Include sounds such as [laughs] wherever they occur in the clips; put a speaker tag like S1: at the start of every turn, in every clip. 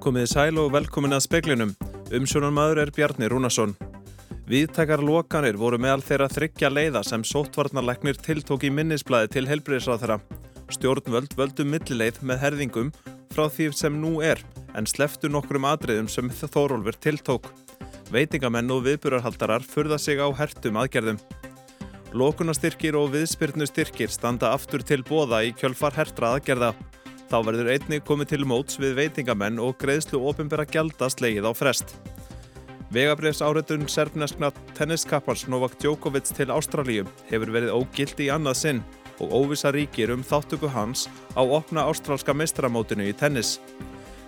S1: Komiði sæl og velkomin að speklinum. Umsjónan maður er Bjarni Rúnarsson. Viðtækar lokanir voru meðal þeirra þryggja leiða sem sóttvarnarleiknir tiltók í minnisblæði til helbriðisrað þeirra. Stjórnvöld völdu millileið með herðingum frá því sem nú er en sleftu nokkrum atriðum sem Þórólfur tiltók. Veitingamenn og viðburarhaldarar furða sig á hertum aðgerðum. Lókunastyrkir og viðspyrnustyrkir standa aftur til bóða í kjölfar hertra aðgerða. Þá verður einni komið til móts við veitingamenn og greiðslu ofinbera gjaldast leið á frest. Vegabrefs áreitun serfneskna tenniskappars Novak Djokovic til Ástralíu hefur verið ógilt í annað sinn og óvisa ríkir um þáttöku hans á opna ástrálska mestramótinu í tennis.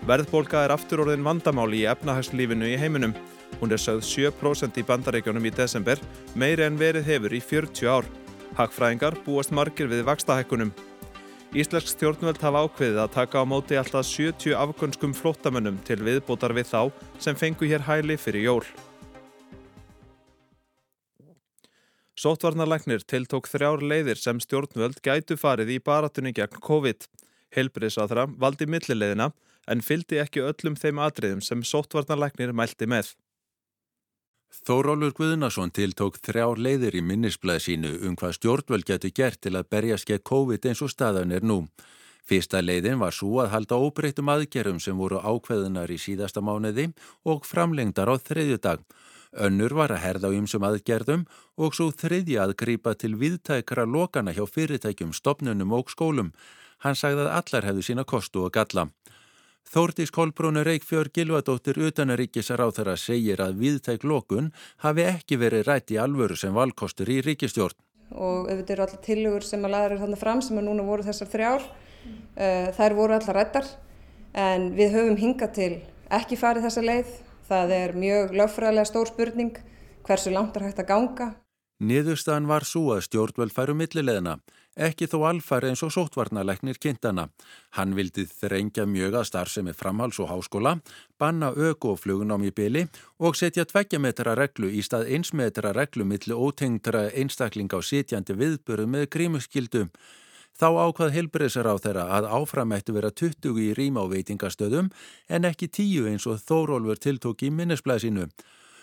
S1: Verðbólka er aftur orðin vandamáli í efnahagslífinu í heiminum. Hún er sögð 7% í bandaríkjónum í desember, meiri en verið hefur í 40 ár. Hagfræðingar búast margir við vakstahækkunum. Íslensk stjórnvöld hafa ákveðið að taka á móti alltaf 70 afgönskum flóttamönnum til viðbótar við þá sem fengu hér hæli fyrir jól. Sótvarnarleiknir tiltók þrjár leiðir sem stjórnvöld gætu farið í baratunni gegn COVID. Helbriðsáþra valdi millileiðina en fyldi ekki öllum þeim atriðum sem sótvarnarleiknir mælti með.
S2: Þórólur Guðnason tiltók þrjár leiðir í minnisblæð sínu um hvað stjórnvöld getur gert til að berja skekk COVID eins og staðan er nú. Fyrsta leiðin var svo að halda óbreytum aðgerum sem voru ákveðunar í síðasta mánuði og framlengdar á þriðju dag. Önnur var að herða á ymsum aðgerðum og svo þriðja að grýpa til viðtækra lokana hjá fyrirtækjum, stopnunum og skólum. Hann sagði að allar hefðu sína kostu og galla. Þórtís Kolbrúnur Reykjörg Gilvadóttir utanaríkisar á þeirra segir að viðtæk lokun hafi ekki verið rætt í alvöru sem valkostur í ríkistjórn.
S3: Og auðvitað eru allar tillögur sem að laður þannig fram sem að núna voru þessar þrjár. Uh, þær voru allar rættar en við höfum hingað til ekki farið þessa leið. Það er mjög lögfræðilega stór spurning hversu langt er hægt að ganga.
S2: Niðurstaðan var svo að stjórnvöld færu millilegina ekki þó alfari eins og sótvarnalegnir kynntana. Hann vildi þrengja mjög að starfsemi framhals og háskóla, banna öku og flugunám í byli og setja tveggjametra reglu í stað einsmetra reglu millu ótengtra einstakling á sitjandi viðböru með grímuskildu. Þá ákvað helbriðsar á þeirra að áframættu vera 20 í rýma á veitingastöðum en ekki 10 eins og Þórólfur tiltók í minnesblæsinu.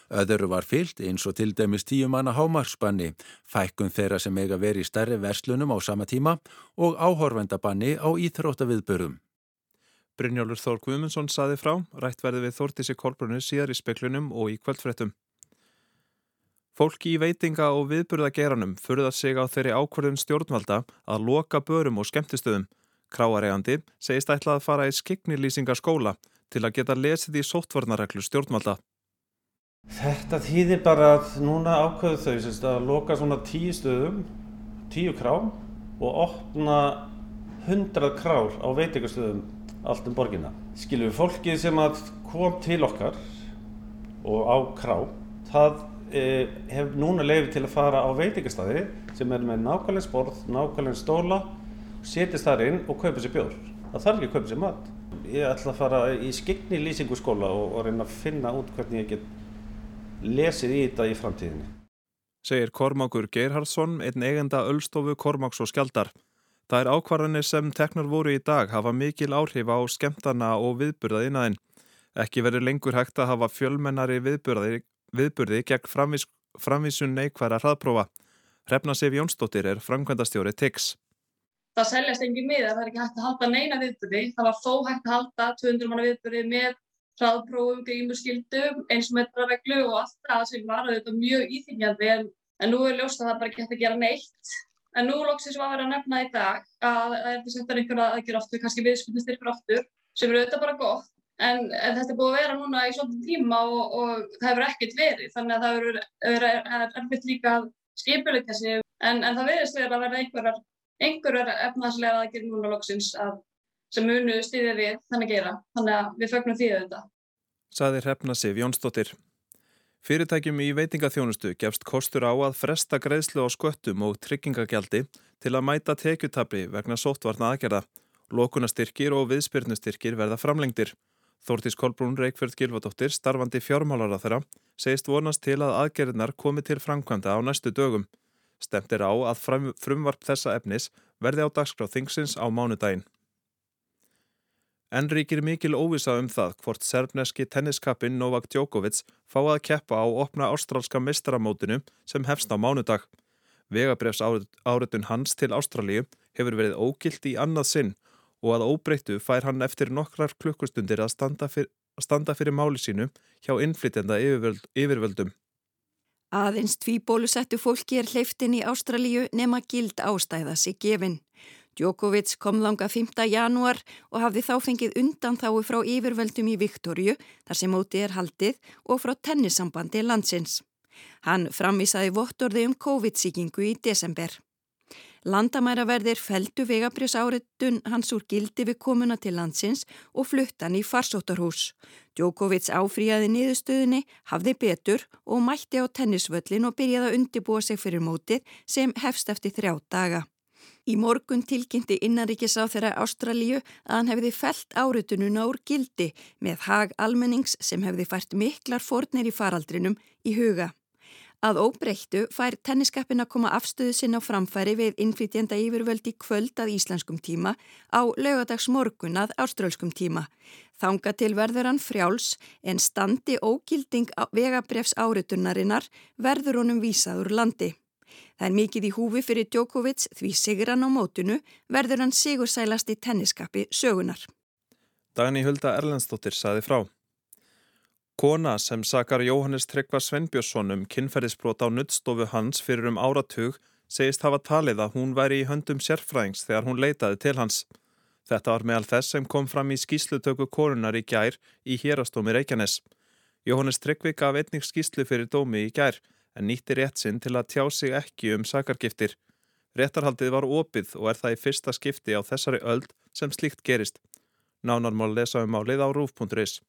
S2: Öðru var fyllt eins og til dæmis tíu manna hámarsbanni, fækkun þeirra sem eiga verið í stærri verslunum á sama tíma og áhorvendabanni á íþróttaviðbörum.
S1: Brynjólfur Þór Guðmundsson saði frá, rætt verði við Þórtísi Kolbrunni síðar í speklunum og í kvöldfrettum. Fólki í veitinga og viðburðageranum furða sig á þeirri ákvörðun stjórnvalda að loka börum og skemmtistöðum. Kráaregandi segist ætlað að fara í skiknilýsingarskóla til að geta lesið í sóttvarnareglu stjórnvalda.
S4: Þetta þýðir bara að núna ákveðu þau semst, að loka svona tíu stöðum, tíu krám og opna hundrað krár á veitingastöðum allt um borginna. Skilum við fólkið sem kom til okkar og á krá, það e, hef núna leiði til að fara á veitingastæði sem er með nákvæmlega sporð, nákvæmlega stóla, setjast þar inn og kaupa sér bjór. Það þarf ekki að kaupa sér mat. Ég ætla að fara í skikni lýsingu skóla og, og reyna að finna út hvernig ég get lesið í þetta í framtíðinni.
S1: Segir Kormákur Geirhardsson, einn eigenda Ölstofu Kormáks og Skjaldar. Það er ákvarðanir sem teknar voru í dag hafa mikil áhrif á skemtana og viðburðaðinaðinn. Ekki verður lengur hægt að hafa fjölmennari viðburði, viðburði gegn framvís, framvísun neikværa hraðprófa. Hrefna Sif Jónsdóttir er framkvæmdastjóri TIX.
S5: Það seljast engin miða, það er ekki hægt að halda neina viðburði. Það var þó hægt að halda 200 manna viðburði með hraðprófum, grímuskildum, einsmetrarreglu og allt það sem var þetta mjög íþingjandi en, en nú er ljóst að það bara gett að gera neitt. En nú lóksins var að vera að nefna í dag að það er að einhverja aðgjör aftur, kannski viðskipnistyrkur aftur, sem eru auðvitað bara gott. En, en þetta er búið að vera núna í svona tíma og, og það hefur ekkert verið, þannig að það er erfitt líka skipuleika sig. En, en það verðist verið að vera einhverjar, einhverjar efnaðslega aðgjör núna lóksins að sem munu stýðja við þannig að gera. Þannig að við fögnum því auðvitað.
S1: Saði Hrefna Sif Jónsdóttir. Fyrirtækjum í veitingaþjónustu gefst kostur á að fresta greiðslu á sköttum og tryggingagjaldi til að mæta tekjutabli vegna sóttvarna aðgerða. Lókunastyrkir og viðspyrnustyrkir verða framlengdir. Þórtís Kolbrún Reykjörð Gilvadóttir, starfandi fjármálar að þeirra, segist vonast til að aðgerðnar komi til framkvæmda á næstu dögum. Stemt er á að frumvarp þessa efnis verði á dagskráð þingsins á mánudaginn. En ríkir mikil óvisa um það hvort serbneski tenniskappin Novak Djokovic fá að keppa á opna ástrálska mestaramótinu sem hefst á mánudag. Vegabrefs áritun hans til Ástralíu hefur verið ógilt í annað sinn og að óbreyttu fær hann eftir nokkrar klukkustundir að standa, fyr, standa fyrir máli sínu hjá innflytjenda yfirvöld, yfirvöldum.
S6: Aðeins tvíbólusettu fólki er hleyftin í Ástralíu nema gild ástæða sig gefinn. Djokovic kom þanga 5. janúar og hafði þá fengið undan þái frá yfirvöldum í Viktorju þar sem móti er haldið og frá tennissambandi landsins. Hann framvísaði vottorði um COVID-síkingu í desember. Landamæraverðir feldu vegabrjós áritun hans úr gildi við komuna til landsins og fluttan í farsóttarhús. Djokovic áfríjaði niðurstöðunni, hafði betur og mætti á tennisvöllin og byrjaði að undibúa sig fyrir mótið sem hefst eftir þrjá daga. Í morgun tilkynnti þeirra Ástralíu að hann hefði felt áritununa úr gildi með hag almennings sem hefði fært miklar fórnir í faraldrinum í huga. Að óbreyttu fær tenniskappin að koma afstöðu sinna á framfæri við innflytjenda yfirvöldi kvöld að íslenskum tíma á lögadags morgun að ástrálskum tíma. Þanga til verður hann frjáls en standi ógilding vegabrefs áritunarinnar verður honum vísaður landi. Það er mikið í húfi fyrir Djokovic því sigran á mótunu verður hann sigursælast í tenniskapi sögunar.
S1: Dagni Hulda Erlendstóttir saði frá. Kona sem sakar Jóhannes Tryggva Svenbjörnsson um kynferðisbrot á nuttstofu hans fyrir um áratug segist hafa talið að hún væri í höndum sérfræðings þegar hún leitaði til hans. Þetta var meðal þess sem kom fram í skýslutöku korunar í gær í hérastómi Reykjanes. Jóhannes Tryggvi gaf einnig skýslu fyrir dómi í gær en nýtti rétt sinn til að tjá sig ekki um sakargiftir. Réttarhaldið var opið og er það í fyrsta skipti á þessari öld sem slíkt gerist. Nánar má lesa um álið á rúf.is.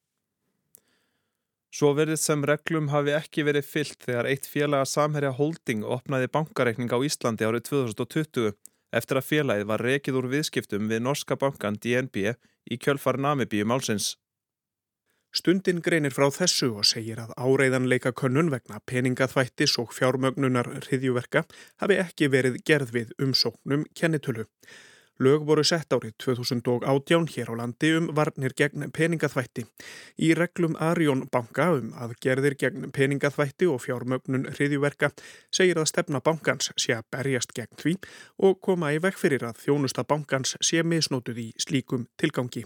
S1: Svo verðið sem reglum hafi ekki verið fyllt þegar eitt félaga samherja holding opnaði bankareikning á Íslandi árið 2020 eftir að félagið var rekið úr viðskiptum við norska bankan DNB í kjölfar Namibíu málsins.
S7: Stundin greinir frá þessu og segir að áreiðanleika könnun vegna peningaþvættis og fjármögnunar hriðjuverka hafi ekki verið gerð við umsóknum kennitölu. Lög voru sett árið 2018 hér á landi um varnir gegn peningaþvætti. Í reglum Arjón banka um að gerðir gegn peningaþvætti og fjármögnun hriðjuverka segir að stefna bankans sé að berjast gegn því og koma í vekk fyrir að þjónusta bankans sé misnótuð í slíkum tilgangi.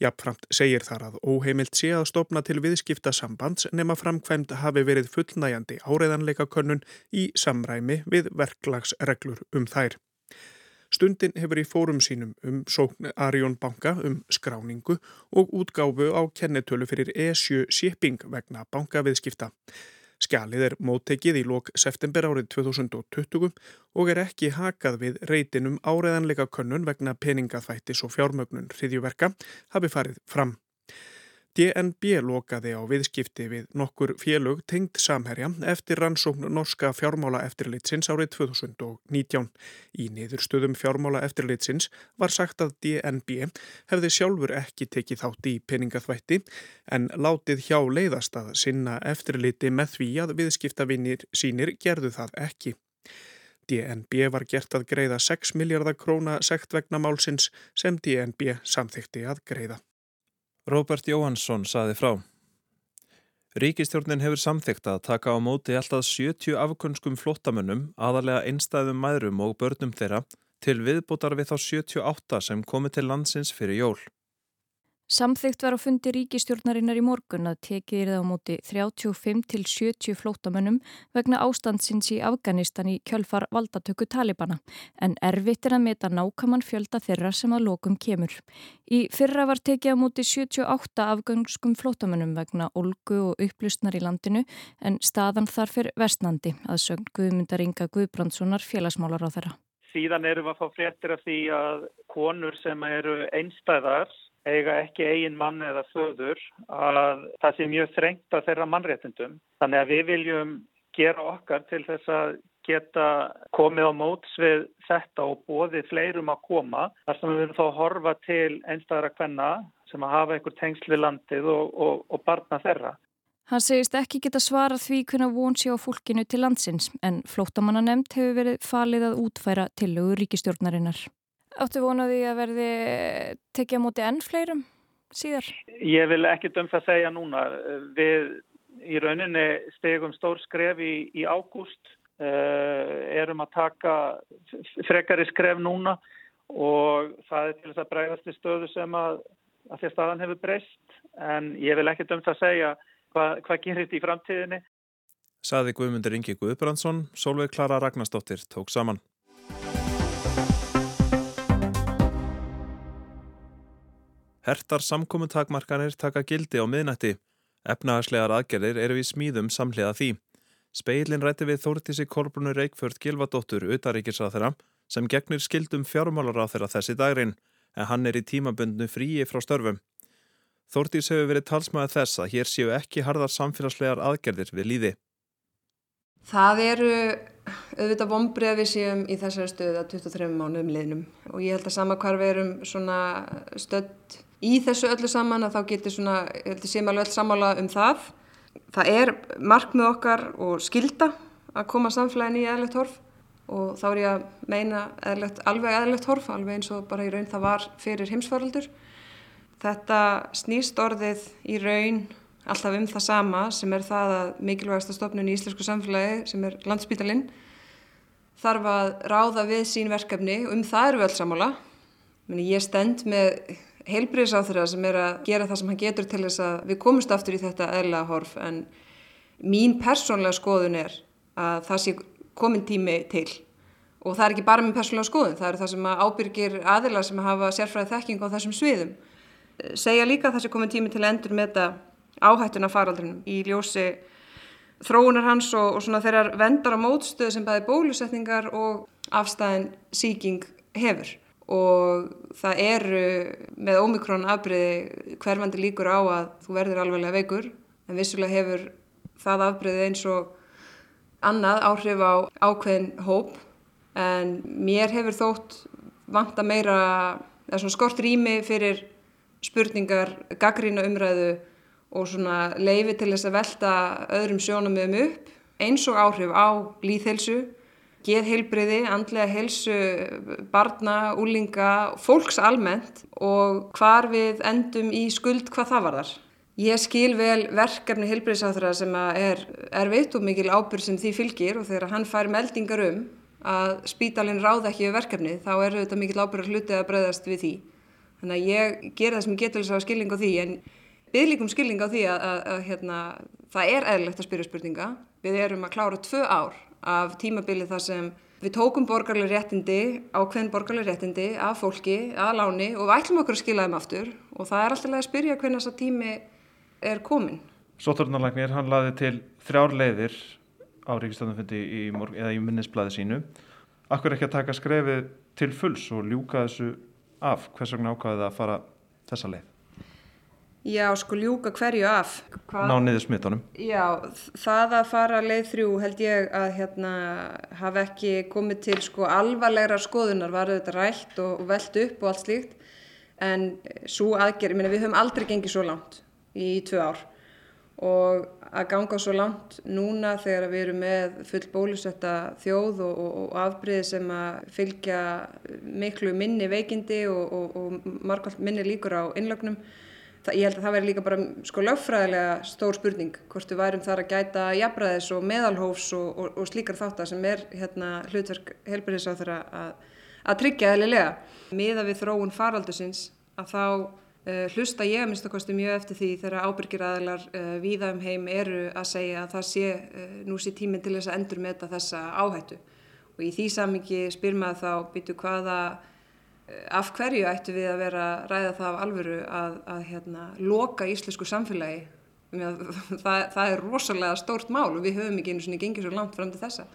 S7: Jafnframt segir þar að óheimilt sé að stopna til viðskipta sambands nema framkvæmd hafi verið fullnæjandi áreiðanleika könnun í samræmi við verklagsreglur um þær. Stundin hefur í fórum sínum um sókn Arjón banka um skráningu og útgáfu á kennetölu fyrir E7 shipping vegna bankaviðskipta. Skjalið er móttekið í lok september árið 2020 og er ekki hakað við reytinum áreðanleika könnun vegna peningaþvættis og fjármögnun hriðjuverka hafi farið fram. DNB lokaði á viðskipti við nokkur félög tengd samherja eftir rannsókn norska fjármála eftirlitsins árið 2019. Í niðurstöðum fjármála eftirlitsins var sagt að DNB hefði sjálfur ekki tekið þátt í peningaþvætti en látið hjá leiðast að sinna eftirliti með því að viðskiptavinnir sínir gerðu það ekki. DNB var gert að greiða 6 miljardar króna sekt vegna málsins sem DNB samþykti að greiða.
S1: Róbert Jóhansson saði frá. Ríkistjórnin hefur samþygt að taka á móti alltaf 70 afkunnskum flottamönnum, aðalega einstæðum mæðrum og börnum þeirra, til viðbútar við þá 78 sem komi til landsins fyrir jól.
S8: Samþygt var á fundi ríkistjórnarinnar í morgun að tekið er það á móti 35 til 70 flótamönnum vegna ástandsins í Afganistan í kjölfar valdatöku Talibana en erfitt er að meta nákaman fjölda þeirra sem að lokum kemur. Í fyrra var tekið á móti 78 afgangskum flótamönnum vegna olgu og upplustnar í landinu en staðan þar fyrir vestnandi að sögn Guðmundar Inga Guðbrandssonar félagsmálar á þeirra.
S9: Síðan erum við að fá fréttir af því að konur sem eru einstæðar eiga ekki eigin mann eða föður að það sé mjög þrengt að þeirra mannréttindum. Þannig að við viljum gera okkar til þess að geta komið á móts við þetta og bóðið fleirum að koma þar sem við viljum þá horfa til einstæðara hvenna sem að hafa einhver tengsl við landið og, og, og barna þeirra.
S8: Hann segist ekki geta svara því hvernig von sé á fólkinu til landsins en flóttamanna nefnd hefur verið falið að útfæra tillögu ríkistjórnarinnar. Áttu vonaði að verði tekið á móti enn fleirum síðar?
S9: Ég vil ekki dömst að segja núna. Við í rauninni stegum stór skref í, í ágúst, uh, erum að taka frekari skref núna og það er til þess að bregðast í stöðu sem að, að því að staðan hefur breyst en ég vil ekki dömst að segja hvað hva gerist í framtíðinni.
S1: Saði Guðmundur Ingi Guðbrandsson, Solveig Klara Ragnarstóttir tók saman. Hertar samkominntakmarkanir taka gildi á miðnætti. Efnahagslegar aðgerðir eru við smíðum samhliða því. Speilin rætti við Þórtísi Kolbrunur Reykjörð Gilvadóttur utaríkisrað þeirra sem gegnir skildum fjármálaráð þeirra þessi dagrin en hann er í tímabundnu fríi frá störfum. Þórtís hefur verið talsmaðið þess að hér séu ekki harðar samfélagslegar aðgerðir við líði.
S3: Það eru auðvitað vonbrið að við séum í þessari stöðu að 23 mánuðum liðnum og ég held að sama hvar við erum stödd í þessu öllu saman að þá getur svona, ég held að séum alveg öll samála um það. Það er markmið okkar og skilda að koma samfélagin í eðlert horf og þá er ég að meina eðlert, alveg eðlert horf, alveg eins og bara í raun það var fyrir heimsfaraldur. Þetta snýst orðið í raun alltaf um það sama sem er það að mikilvægasta stofnun í íslensku samfélagi sem er landsbítalinn þarf að ráða við sín verkefni um það eru við öll samála. Ég stend með heilbriðsáþurra sem er að gera það sem hann getur til þess að við komumst aftur í þetta eðla horf en mín persónlega skoðun er að það sé komin tími til og það er ekki bara mín persónlega skoðun, það er það sem ábyrgir aðila sem hafa sérfræðið þekking á þessum sviðum. Segja líka að það sé komin tími til að endur með þetta áhættuna faraldrinum í ljósi þróunar hans og, og svona þeirrar vendar á mótstöðu sem bæði bólusetningar og afstæðin síking hefur og það eru með ómikrón afbreyði hverfandi líkur á að þú verður alveglega veikur en vissulega hefur það afbreyði eins og annað áhrif á ákveðin hóp en mér hefur þótt vanta meira skort rými fyrir spurningar, gaggrína umræðu og svona leifi til þess að velta öðrum sjónum um upp eins og áhrif á líðhelsu geðheilbriði, andlega helsu, barna, úlinga, fólks almennt og hvar við endum í skuld hvað það var þar. Ég skil vel verkefni heilbriðsáþra sem er erfitt og mikil ábyrg sem því fylgir og þegar hann fær meldingar um að spítalinn ráð ekki við verkefni þá er þetta mikil ábyrg hluti að breyðast við því. Þannig að ég gera það sem ég getur þess að skilning á því en bygglíkum skilning á því að, að, að hérna, það er eðlilegt að spyrja spurninga. Við erum að klára tvö ár af tímabili þar sem við tókum borgarlega réttindi, ákveðin borgarlega réttindi af fólki, að láni og við ætlum okkur að skila þeim aftur og það er alltaf að spyrja hvernig þessa tími er komin.
S1: Sótturnalæknir, hann laði til þrjár leiðir á Ríkistöndunfundi eða í minnisblæði sínu. Akkur ekki að taka skrefið til fulls og ljúka þessu af? Hvers vegna ákvaðið að fara þessa leið?
S3: Já, sko ljúka hverju af.
S1: Hva? Ná niður smittunum.
S3: Já, það að fara leið þrjú held ég að hérna hafa ekki komið til sko alvarlegra skoðunar, var þetta rætt og, og veld upp og allt slíkt. En svo aðgerð, ég meina við höfum aldrei gengið svo langt í tvö ár og að ganga svo langt núna þegar við erum með full bólusetta þjóð og, og, og afbríði sem að fylgja miklu minni veikindi og, og margalt minni líkur á innlögnum það, ég held að það veri líka bara sko lögfræðilega stór spurning hvort við værum þar að gæta jafnbræðis og meðalhófs og, og, og slíkar þáttar sem er hérna hlutverk helburiðsá þeirra að, að tryggja eðlilega. Miða við þróun faraldusins að þá uh, hlusta ég að minnst að kosti mjög eftir því þegar ábyrgir aðlar uh, víða um heim eru að segja að það sé uh, nú sé tíminn til þess að endur meta þessa áhættu og í því samingi spyr maður þá byttu hvaða af hverju ættu við að vera ræða það af alvöru að, að hérna, loka íslensku samfélagi? [laughs] Það, það er rosalega stórt mál og við höfum ekki einu svona gengið svo langt fram til þessa.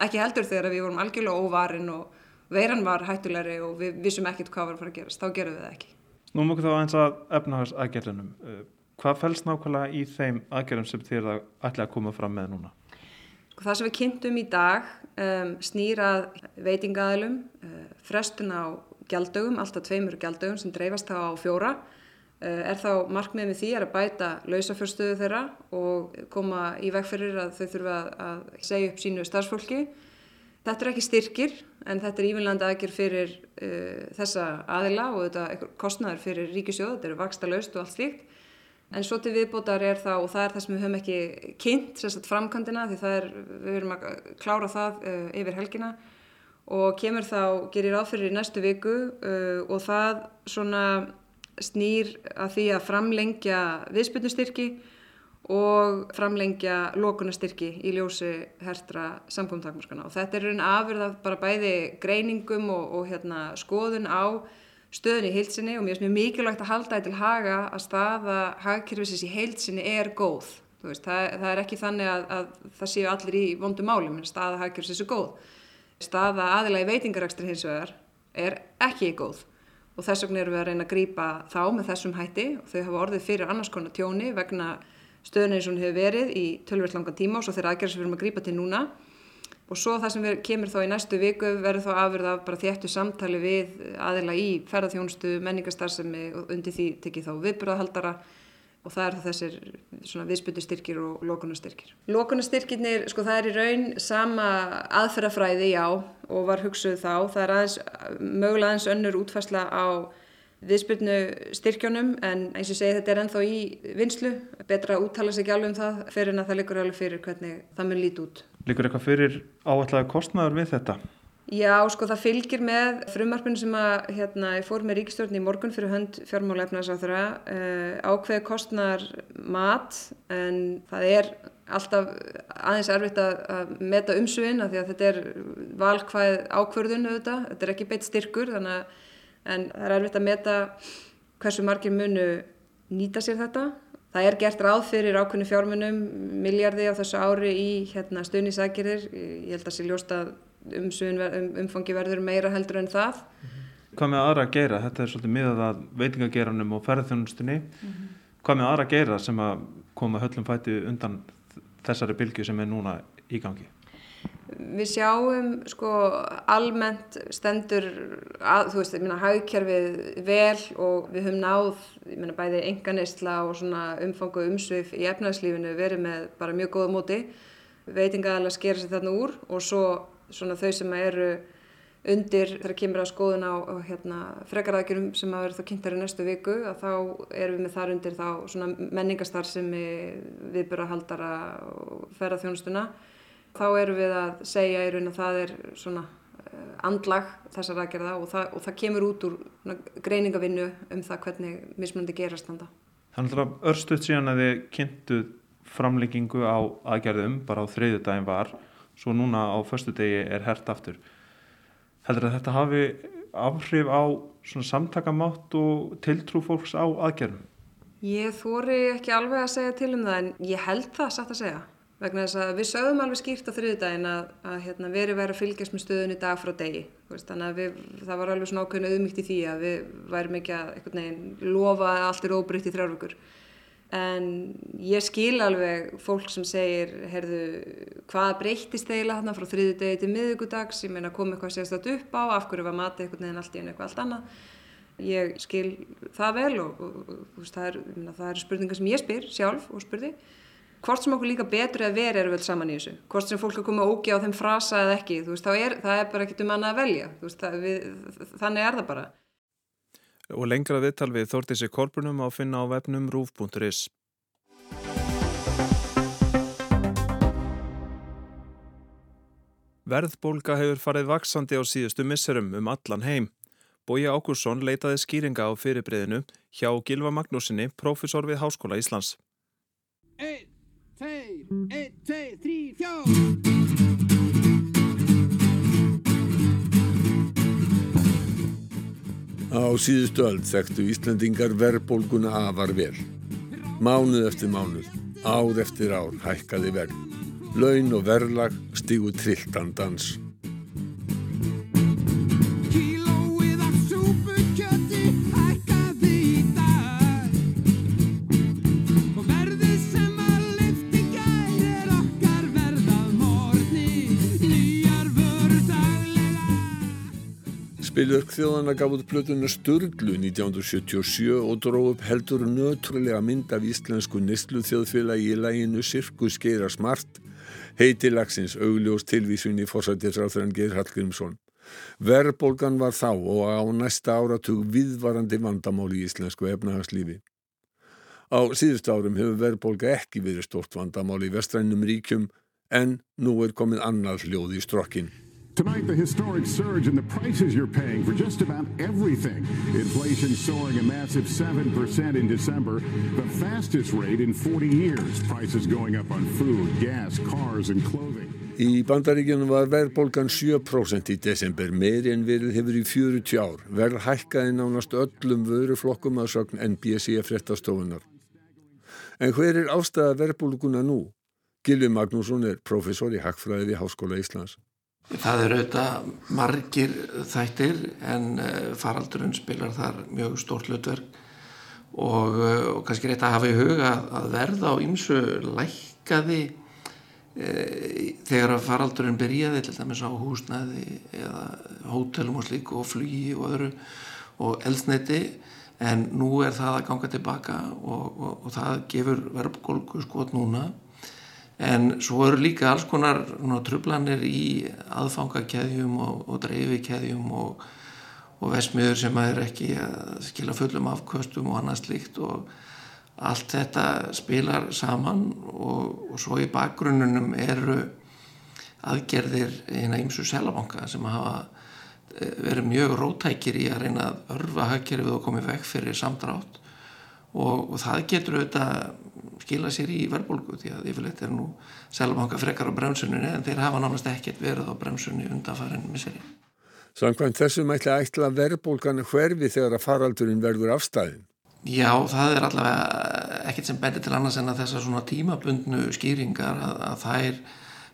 S3: Ekki heldur þegar við vorum algjörlega óvarin og veiran var hættulegri og við vissum ekkert hvað var að fara að gerast, þá gerum við það ekki.
S1: Nú múið þá eins að efnahags aðgerðunum uh, hvað fælst nákvæmlega í þeim aðgerðum sem þér ætla að koma fram með núna?
S3: Það sem við kynntum í dag um, snýrað veitingaðilum uh, frestun á gjaldögum, alltaf tveimur gjaldögum sem dreifast þá á fjóra. Eh, er þá markmið með því að bæta lausafjörstöðu þeirra og koma í veg fyrir að þau þurfa að segja upp sínu starfsfólki. Þetta er ekki styrkir en þetta er ívinnlandi aðgjör fyrir uh, þessa aðila og þetta kostnæður fyrir ríkisjóð, þetta eru vaksta laust og allt slíkt. En svo til viðbótar er það og það er það sem við höfum ekki kynnt, sérstaklega framkvæmdina því er, við verum að klára það uh, yfir helgina og kemur þá, gerir áfyrir í næstu viku uh, og það svona snýr að því að framlengja viðspilnustyrki og framlengja lókunastyrki í ljósi hertra samkvæmtakmarskana og þetta er raun afurð af bara bæði greiningum og, og hérna, skoðun á stöðun í heilsinni og mér finnst mjög mikilvægt að halda þetta til haga að staða hagkerfisins í heilsinni er góð. Veist, það, það er ekki þannig að, að það séu allir í vondu málum en staða hagkerfisins er góð. Staða aðila í veitingarækstur hins vegar er ekki góð. Og þess vegna erum við að reyna að grýpa þá með þessum hætti. Og þau hafa orðið fyrir annars konar tjóni vegna stöðunni hún hefur verið í tölvöld langan tíma og svo þeirra aðgerðar sem við erum að grýpa til núna. Og svo það sem kemur þá í næstu viku verður þá afverð af bara þéttu samtali við aðila í ferðarþjónustu, menningarstarfsemi og undir því tekið þá viðbröðahaldara og það er þessir viðsputustyrkir og lókunastyrkir. Lókunastyrkirnir, sko það er í raun sama aðferðafræði, já, og var hugsuð þá. Það er aðeins, mögulega aðeins önnur útfærsla á viðsputnustyrkjónum en eins og segi þetta er ennþá í vinslu. Betra að úttala sig ekki alveg um það fyrir en að það likur alveg fyrir hvernig það mun líti út.
S1: Likur eitthvað fyrir áallega kostnæður við þetta?
S3: Já, sko það fylgir með frumarpinu sem að hérna, ég fór með ríkistjórn í morgun fyrir hönd fjármála efnarsáþurra uh, eh, ákveði kostnar mat en það er alltaf aðeins erfitt að, meta umsvinn að því að þetta er valkvæð ákverðun auðvitað, þetta er ekki beitt styrkur þannig að en það er erfitt að meta hversu margir munu nýta sér þetta. Það er gert ráð fyrir ákveðinu fjármunum, miljardi á þessu ári í hérna, stuðnisækirðir, ég held að sé ljóst að umfangi verður meira heldur en það. -hmm.
S1: Hvað með aðra að gera? Þetta er svolítið miðað að veitingageranum og ferðarþjónustunni. Mm -hmm. Hvað með aðra að gera sem að koma höllum fæti undan þessari bylgu sem er núna í gangi?
S3: Við sjáum sko almennt stendur að, þú veist, ég minna haugkerfið vel og við höfum náð, ég minna bæði enganisla og svona umfangu umsvið í efnagslífinu verið með bara mjög góða móti. Veitingaðalega skera sér þarna úr og svo svona þau sem eru undir þegar kemur að skoðun á, hérna, frekarækjurum sem að vera þá kynntar í næstu viku að þá erum við með þar undir þá svona menningastar sem við byrja að haldara og ferða þjónustuna þá erum við að segja í raun að það er svona eh, andlag þessar aðgerða og það, og það kemur út úr greiningavinnu um það hvernig mismunandi gerast þannig.
S1: Þannig að örstuðt síðan að þið kynntu framlengingu á aðgerðum bara á þreyðu daginn var svo núna á förstu degi er hert aftur. Heldur að þetta hafi áhrif á samtakamátt og tiltrú fólks á aðgerðum?
S3: Ég þóri ekki alveg að segja til um það en ég held það satt að segja. Vegna þess að við sögum alveg skýrt á þriðdægin að, að hérna, veri verið að fylgjast með stöðunni dag frá degi. Veist, þannig að við, það var alveg svona ákveðinu auðmygt í því að við værim ekki að lofa að allt er óbrytt í þrjárvökur en ég skil alveg fólk sem segir heyrðu, hvað breyttist eiginlega hérna frá þriðu degi til miðugudags ég meina kom eitthvað sérstaklega upp á af hverju var matið eitthvað neðan allt í einu eitthvað allt annað? Ég skil það vel og, og, og það, er, það er spurningar sem ég spyr sjálf og spurði. Hvort sem okkur líka betur að vera eru vel saman í þessu. Hvort sem fólk er komið ógi á þeim frasa eða ekki veist, er, það er bara ekkit um annað að velja. Veist, það, við, þannig er það bara
S1: og lengra viðtal við Þórtísi Kolbrunum á finna á vefnum rúf.is. Verðbólka hefur farið vaksandi á síðustu misserum um allan heim. Bói Ákursson leitaði skýringa á fyrirbreyðinu hjá Gilva Magnúsinni, profesor við Háskóla Íslands. 1, 2, 1, 2, 3, 4
S10: Á síðustu öll þekktu Íslandingar verðbólguna afar vel. Mánuð eftir mánuð, ár eftir ár hækkaði verð. Laun og verðlag stígu trilltan Spilverk þjóðana gaf út plötuna Sturglu 1977 og dróð upp heldur nötrúlega mynd af íslensku nýstlu þjóðfélagi í læginu Sirkus Geira Smart Heitilagsins augljós tilvísun í fórsættisráþurann Geir Hallgrímsson. Verbolgan var þá og á næsta áratug viðvarandi vandamál í íslensku efnahagslífi. Á síðust árum hefur verbolga ekki verið stort vandamál í vestrænum ríkjum en nú er komið annað hljóð í strokkin.
S11: Tonight, the historic surge in the prices you're paying for just about everything. Inflation soaring a massive 7% in December, the fastest rate in 40 years. Prices going up on food, gas, cars and clothing.
S10: Í bandaríkjunum var verðbólgan 7% í desember, meiri en verið hefur í 40 ár. Verð hækkaði nánast öllum vöruflokkum að sögn NBC fréttastofunar. En hver er ástæða verðbólguna nú? Gilvi Magnússon er professor í Hackfræði við Háskóla Íslands.
S12: Það er auðvitað margir þættir en eh, faraldurinn spilar þar mjög stórt hlutverk. Og, eh, og kannski rétt að hafa í huga að verða á ymsu lækkaði e, þegar að faraldurinn byrjaði til dæmis á húsnæði eða hótelum og slíku og flugi og öðru og elsneiti en nú er það að ganga tilbaka og, og, og það gefur verðbólgu skot núna en svo eru líka alls konar trublanir í aðfangakeðjum og, og dreifikeðjum og, og vesmiður sem er ekki að skila fullum afkvöstum og annað slíkt. Og allt þetta spilar saman og, og svo í bakgrunnunum eru aðgerðir eina ímsu selabanka sem hafa eh, verið mjög rótækir í að reyna að örfa hagkerfið og komið vekk fyrir samdrátt. Og það getur auðvitað skila sér í verðbólgu því að yfirleitt er nú seljabanka frekar á bremsunni en þeir hafa nánast ekkert verið á bremsunni undanfærin miseri.
S10: Samkvæmt þessum ætla ætla verðbólgan hverfi þegar að faraldurinn verður afstæðin?
S12: Já, það er allavega ekkert sem bendir til annars en að þessar svona tímabundnu skýringar að, að þær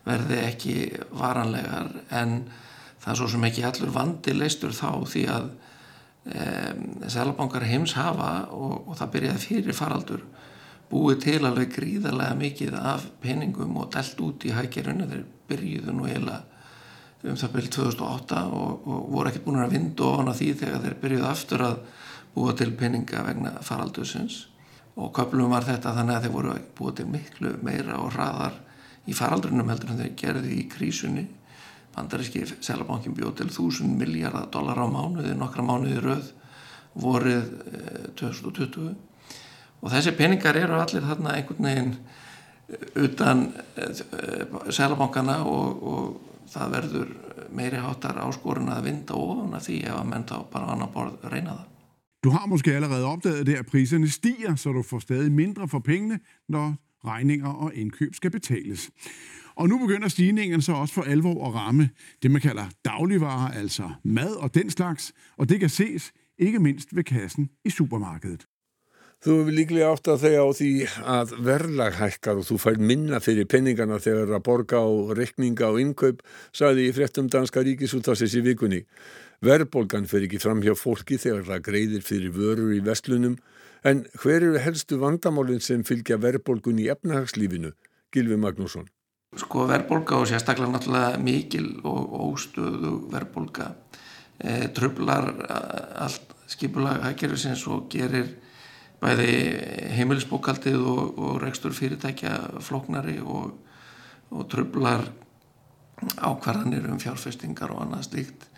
S12: verði ekki varanlegar en það er svo sem ekki allur vandi leistur þá því að Sælabankar heims hafa og, og það byrjaði fyrir faraldur búið til alveg gríðarlega mikið af peningum og delt út í hækjerunni þeir byrjuðu nú heila um það byrjið 2008 og, og voru ekkert búin að vinda ofan á því þegar þeir byrjuðu aftur að búa til peninga vegna faraldursins. Og köplum var þetta þannig að þeir voru búið til miklu meira og hraðar í faraldurinnum heldur en þeir gerði í krísunni. Bandaríski selabankin bjóð til 1000 miljardar dólar á mánuði, nokkra mánuði rauð vorið 2020 eh, og þessi peningar eru allir þarna einhvern veginn eh, utan eh, selabankana og, og það verður meiri hátar áskorun að vinda ofan af því ef að menn þá bara annar borð reyna það.
S11: Du har måske allerede opdaget det, at priserne stiger, så du får stadig mindre for pengene, når regninger og indkøb skal betales. Og nu begynder stigningen så også for alvor at ramme det, man kalder dagligvarer, altså mad og den slags, og det kan ses ikke mindst ved kassen i supermarkedet.
S10: Þú hefur líklega átt að þegja á því að verðlag hækkar og þú fær minna fyrir penningana þegar að borga á rekninga og innkaup, sagði í fréttum danska ríkisúttasins í vikunni. Verðbolgan fer ekki fram hjá fólki þegar það greiðir fyrir vörur í vestlunum, en hver eru helstu vandamálinn sem fylgja verðbolgun í efnahagslífinu? Gilvi Magnússon.
S12: Sko verðbólka og sérstaklega náttúrulega mikil og óstöðu verðbólka e, trublar allt skipulag hækjörðusins og gerir bæði heimilisbókaldið og, og rekstur fyrirtækja floknari og, og trublar ákvarðanir um fjárfestingar og annað stíkt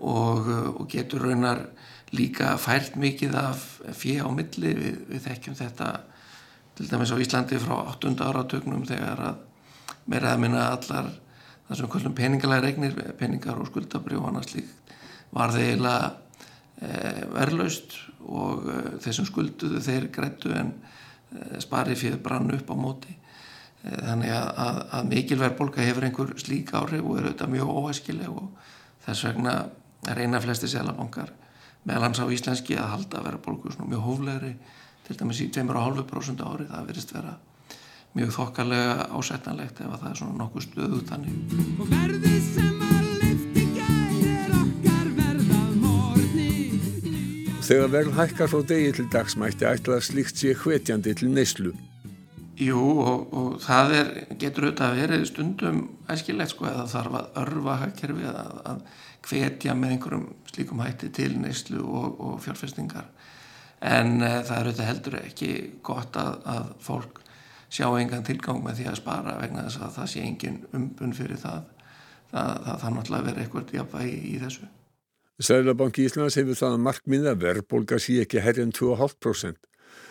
S12: og, og getur raunar líka fært mikið af fjö á milli við, við þekkjum þetta til dæmis á Íslandi frá 8. áratögnum þegar að meira að minna allar það sem kallum peningalega regnir peningar og skuldabrjóð og annað slíkt var þeir eiginlega e, verðlaust og e, þeir sem skulduðu þeir grættu en e, spari fyrir brann upp á móti þannig að, að, að mikilverðbólka hefur einhver slík áhrif og er auðvitað mjög óæskileg og þess vegna reyna flesti selabankar meðal hans á íslenski að halda verðbólku mjög hóflegri til dæmis í 2,5% ári það verist vera mjög þokkarlega ásettanlegt ef það er svona nokkuð stöðu þannig.
S10: Þegar verð hækkar frá degi til dagsmætti ætla að slíkt sé hvetjandi til neyslu.
S12: Jú og, og það er, getur auðvitað að verið stundum æskilegt sko eða þarf að örfa hækkerfi að, að hvetja með einhverjum slíkum hætti til neyslu og, og fjárfestingar. En e, það er auðvitað heldur ekki gott að, að fólk sjá engan tilgang með því að spara vegna þess að það sé engin umbun fyrir það. Það, það, það náttúrulega verið eitthvað jafnvægi í þessu
S10: Sælabanki Íslands hefur það að verðbólga sé ekki herri en 2,5%.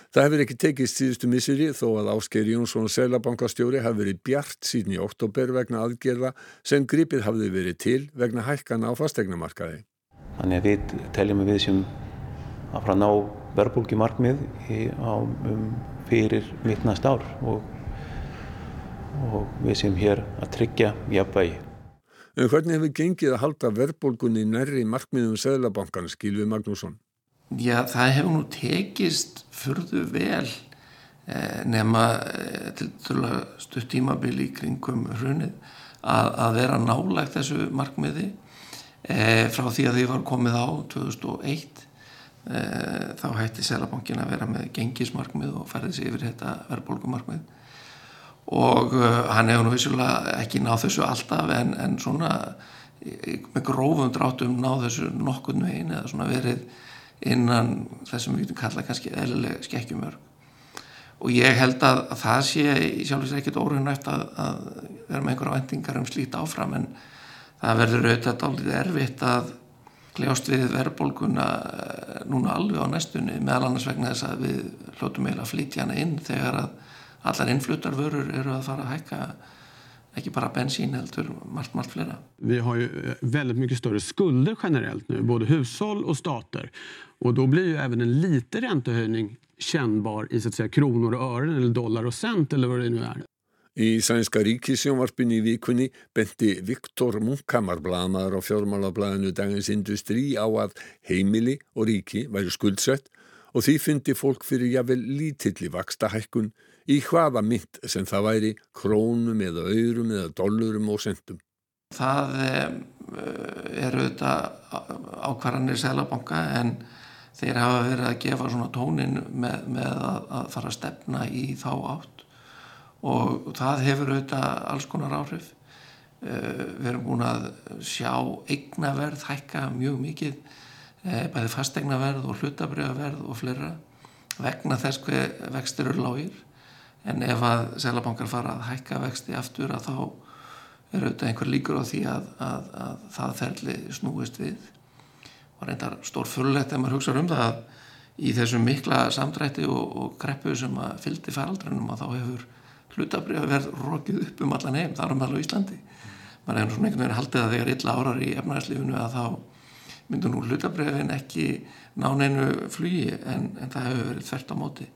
S10: Það hefur ekki tekist síðustu misseri þó að Ásker Jónsson Sælabankastjóri hafi verið bjart síðan í oktober vegna aðgerða sem gripið hafði verið til vegna hækkana á fastegnamarkaði.
S13: Þannig að við teljum við sem að fara að ná verðbólgi markmið í, á, um, fyrir mitt næst ár og, og við sem hér að tryggja jafnvægi.
S10: En hvernig hefur gengið að halda verðbólgunni nærri markmiðum Sæðlabankan, skilfið Magnússon?
S12: Já, það hefur nú tekist fyrðu vel eh, nema eh, stutt tímabili í kringum hrunið að, að vera nálægt þessu markmiði eh, frá því að því var komið á 2001 eh, þá hætti Sæðlabankin að vera með gengismarkmið og færði sig yfir þetta verðbólgumarkmið og uh, hann hefur nú vissulega ekki náð þessu alltaf en, en svona með grófum drátum náð þessu nokkurn veginn eða svona verið innan þessum við getum kalla kannski eðlileg skekkjumörg og ég held að, að það sé sjálfsveit ekkert óriðnæft að, að vera með einhverja vendingar um slít áfram en það verður auðvitað álítið erfitt að kljást við verðbólguna eh, núna alveg á næstunni meðal annars vegna þess að við hljóttum eiginlega að flytja hana inn þegar að allar innfluttarvörur eru að fara að hækka ekki bara bensín heldur margt, margt flera.
S14: Vi har ju eh, väldigt mycket större skulder generellt nu, både hushåll och stater. Och då blir ju även en liten räntehöjning kännbar i så att säga, kronor och ören eller dollar och cent eller vad det nu är.
S10: Í sænska ríkisjónvarpinu í vikunni benti Viktor Munkhamar blamaður á fjármálablaðinu Dagins Industrí á að heimili og ríki væri skuldsett og því fyndi fólk fyrir jável lítilli vaksta hækkun í hvaða mynd sem það væri krónum eða aurum eða dollurum og sentum.
S12: Það eru þetta ákvarðanir selabanka en þeir hafa verið að gefa svona tónin með, með að, að fara að stefna í þá átt og það hefur auðvitað alls konar áhrif. Við erum búin að sjá eignaverð hækka mjög mikið, bæði fastegnaverð og hlutabriðaverð og fleira vegna þess hver vextir eru lágir en ef að selabankar fara að hækka vexti aftur að þá er auðvitað einhver líkur á því að, að, að það ferli snúist við. Og reyndar stór fyrirlegt ef maður hugsa um það að í þessum mikla samdrætti og, og greppu sem að fyldi faraldrunum að þá hefur hlutabrið að verð rokið upp um allan heim, þar um alveg Íslandi. Maður hefur svona einhvern veginn haldið að þegar illa árar í efnæðslífunu að þá myndur nú hlutabriðin ekki ná neinu flugi en, en það hefur verið þvert á móti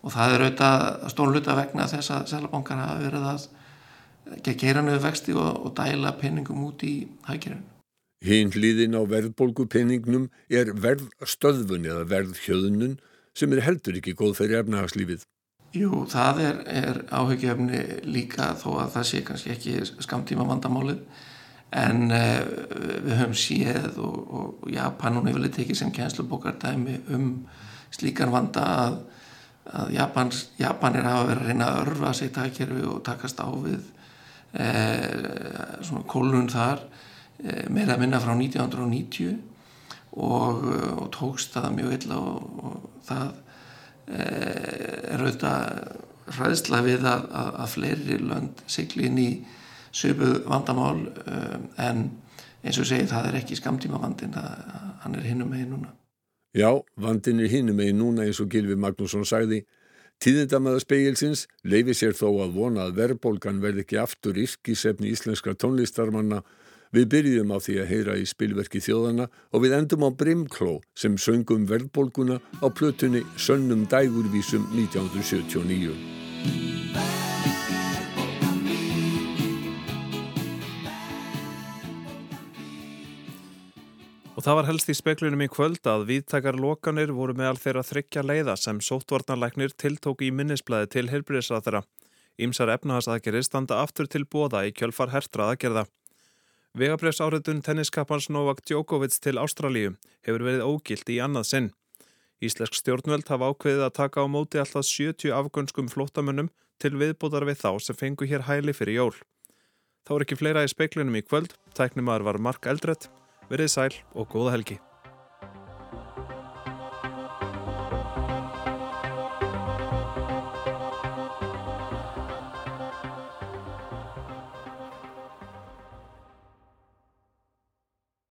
S12: og það er auðvitað stórn hluta vegna þess að selabankar hafa verið að gera nöðu vexti og, og dæla penningum út í hækjörun.
S10: Hinn hlýðin á verðbólgupenningnum er verðstöðvun eða verðhjöðunun sem er heldur ekki góð fyrir efnahagslífið.
S12: Jú, það er, er áhugjefni líka þó að það sé kannski ekki skamtíma vandamálið en uh, við höfum séð og, og Japan hefur litið ekki sem kænslubókardæmi um slíkan vanda að að Japans, Japanir hafa verið að reyna að örfa sig takkerfi og takast á við e, svona kólun þar e, meira að minna frá 1990 og, og tókst það mjög illa og, og það e, er auðvitað hræðsla við að, að, að fleiri lönd sigli inn í söpuð vandamál en eins og segi það er ekki skamtíma vandin, það, hann er hinnum með hinnuna.
S10: Já, vandin er hinum megin núna eins og Gilvi Magnússon sagði. Tíðindamæða speilsins leifi sér þó að vona að verðbólgan verði ekki aftur yrkisefni íslenska tónlistarmanna. Við byrjum á því að heyra í spilverki þjóðana og við endum á Brimkló sem söngum verðbólguna á plötunni Sönnum dægurvísum 1979.
S1: Og það var helst í speklunum í kvöld að viðtakar lokanir voru meðal þeirra þryggja leiða sem sóttvarnarleiknir tiltók í minnisblæði til heilbríðisraðara. Ímsar efnahasaðgerið standa aftur til bóða í kjölfar hertra aðgerða. Vegabrefs áriðun tenniskappans Novak Djokovic til Ástralíu hefur verið ógilt í annað sinn. Íslensk stjórnvöld hafa ákveðið að taka á móti alltaf 70 afgönskum flótamönnum til viðbútar við þá sem fengu hér hæli fyrir jól. Þá er ekki fleira í speiklunum í kvöld, tæknumar var Mark Eldrett Verðið sæl og góða helgi.